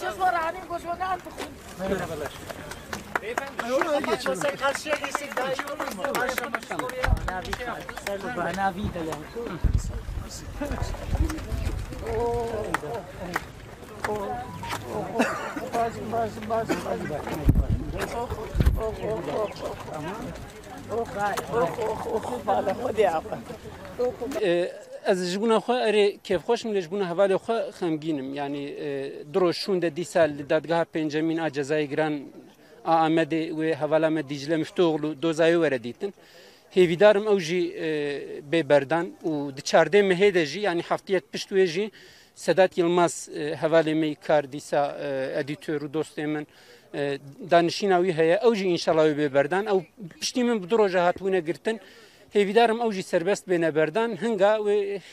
Söz var hani koşmanı artık. Merhabalar. Sen karşıya geçsek daha iyi olur mu? Karşıya Navi de yani. از جبونه خو اری کیف خوش نه جبونه حواله خو خمگینم یعنی درو شون د دیسال دادگاه پنجمین اجزای گران آمد و حواله م دیجله مشتوغلو دوزای وردیتن هیویدارم او جی به بردان و د چارده مهده جی یعنی هفتیت پشتوی جی Sedat Yılmaz hevalê me kar dîsa edîtör û dostê min danişîna wî heye ew jî înşallah wê bêberdan ew piştî min bi du roja hatbûne girtin هێویدارم ئەو ژی سربەست بێنە بەردان هەنگا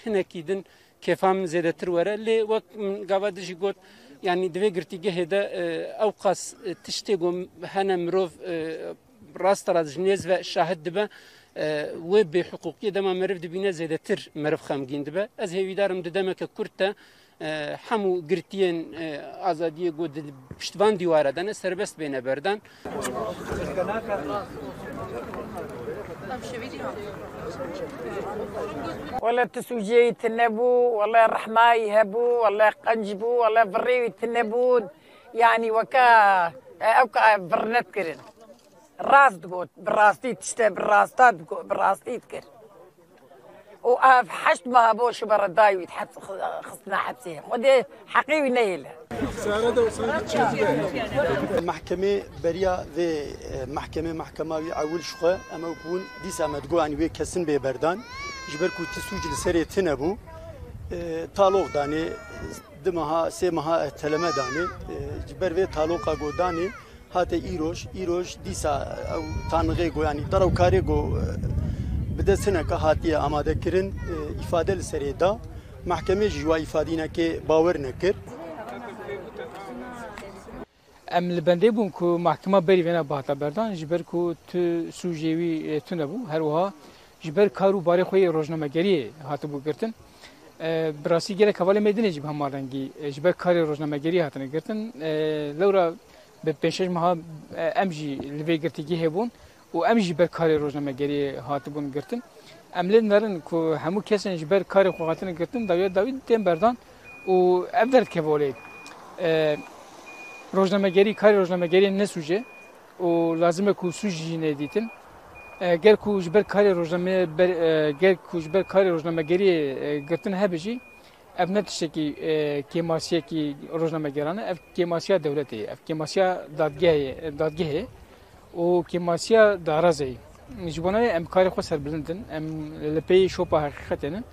هەنێکی دن کێفام زێدەتر وەرە لێ وەک گاوا دژی گوت ینی دوێ گرتیگە هێدە ئەو قاس تشتێ گۆم هەنە مرۆڤ ڕاستە ڕازژنێز بە شاهد دبە وێ بێ حقوقی دەما مرف دبینە زێدەتر مرف خەمگین دبە ئەس هێویدارم ددەمەکە کورتە هەموو گرتیان ئازادیە گۆ پشتوان دیوارە دەنە سربەست بێنە بەردان. ولا تسوجي تنبو ولا رحماي هبو ولا قنجبو ولا بريوي تنبون يعني وكا أوكا برنت كرن راس تقول براستي تشتى براستات براستي تكر وأف حشت ما بوش برداي ويتحط خصنا حبسيه ودي حقيقي نيله محکمه بریا و محکمه محکمه وی اول شخة. أما بون دیس امد گو انی وی کسن به بردان جبر کو تسوج لسری تنبو. تالوق دانی دمها سه مها تلمة دانی جبر و تالوقا گو دانی هات ایروش دیسا تانغه گو یعنی درو کاری گو بده سنکه هاتیه آماده کردن ifade li serê da mehkemê ji wa îfadînekê bawer nekir. Em li bendê bûn ku mehkema berî vêna bihata berdan ji ber ku tu sûcê wî tune bû her wiha ji ber kar û barê xwe yê rojnamegeriyê hatibû girtin. Bi rastî gelek hevalê Mêdinê jî bi hema rengî ji ber karê rojnamegeriyê hatine girtin. Lewra bi pêşeş meha em jî li vê girtîgî hebûn. û em ji ber karê rojnamegeriyê hatibûn girtin em lê nerin ku hemû kesên ji ber karê xwe hatine girtin dawya dawî tên berdan û ev derkeve olê rojnamegerî karê rojnamegeriyê ne sûcê û lazim e ku sûc jî nedîtin ger ku ji ber karê rojname ger ku ji ber karê rojnamegeriyê girtin hebe jî ev ne tiştekî kêmasiyekî rojnamegeran e ev kêmasiya dewletê ev kêmasiya dadgehê dadgehê و کیماسیا دارزه ای جبانه ام کار خو سر بلندن ام لپی شو په حقیقت نه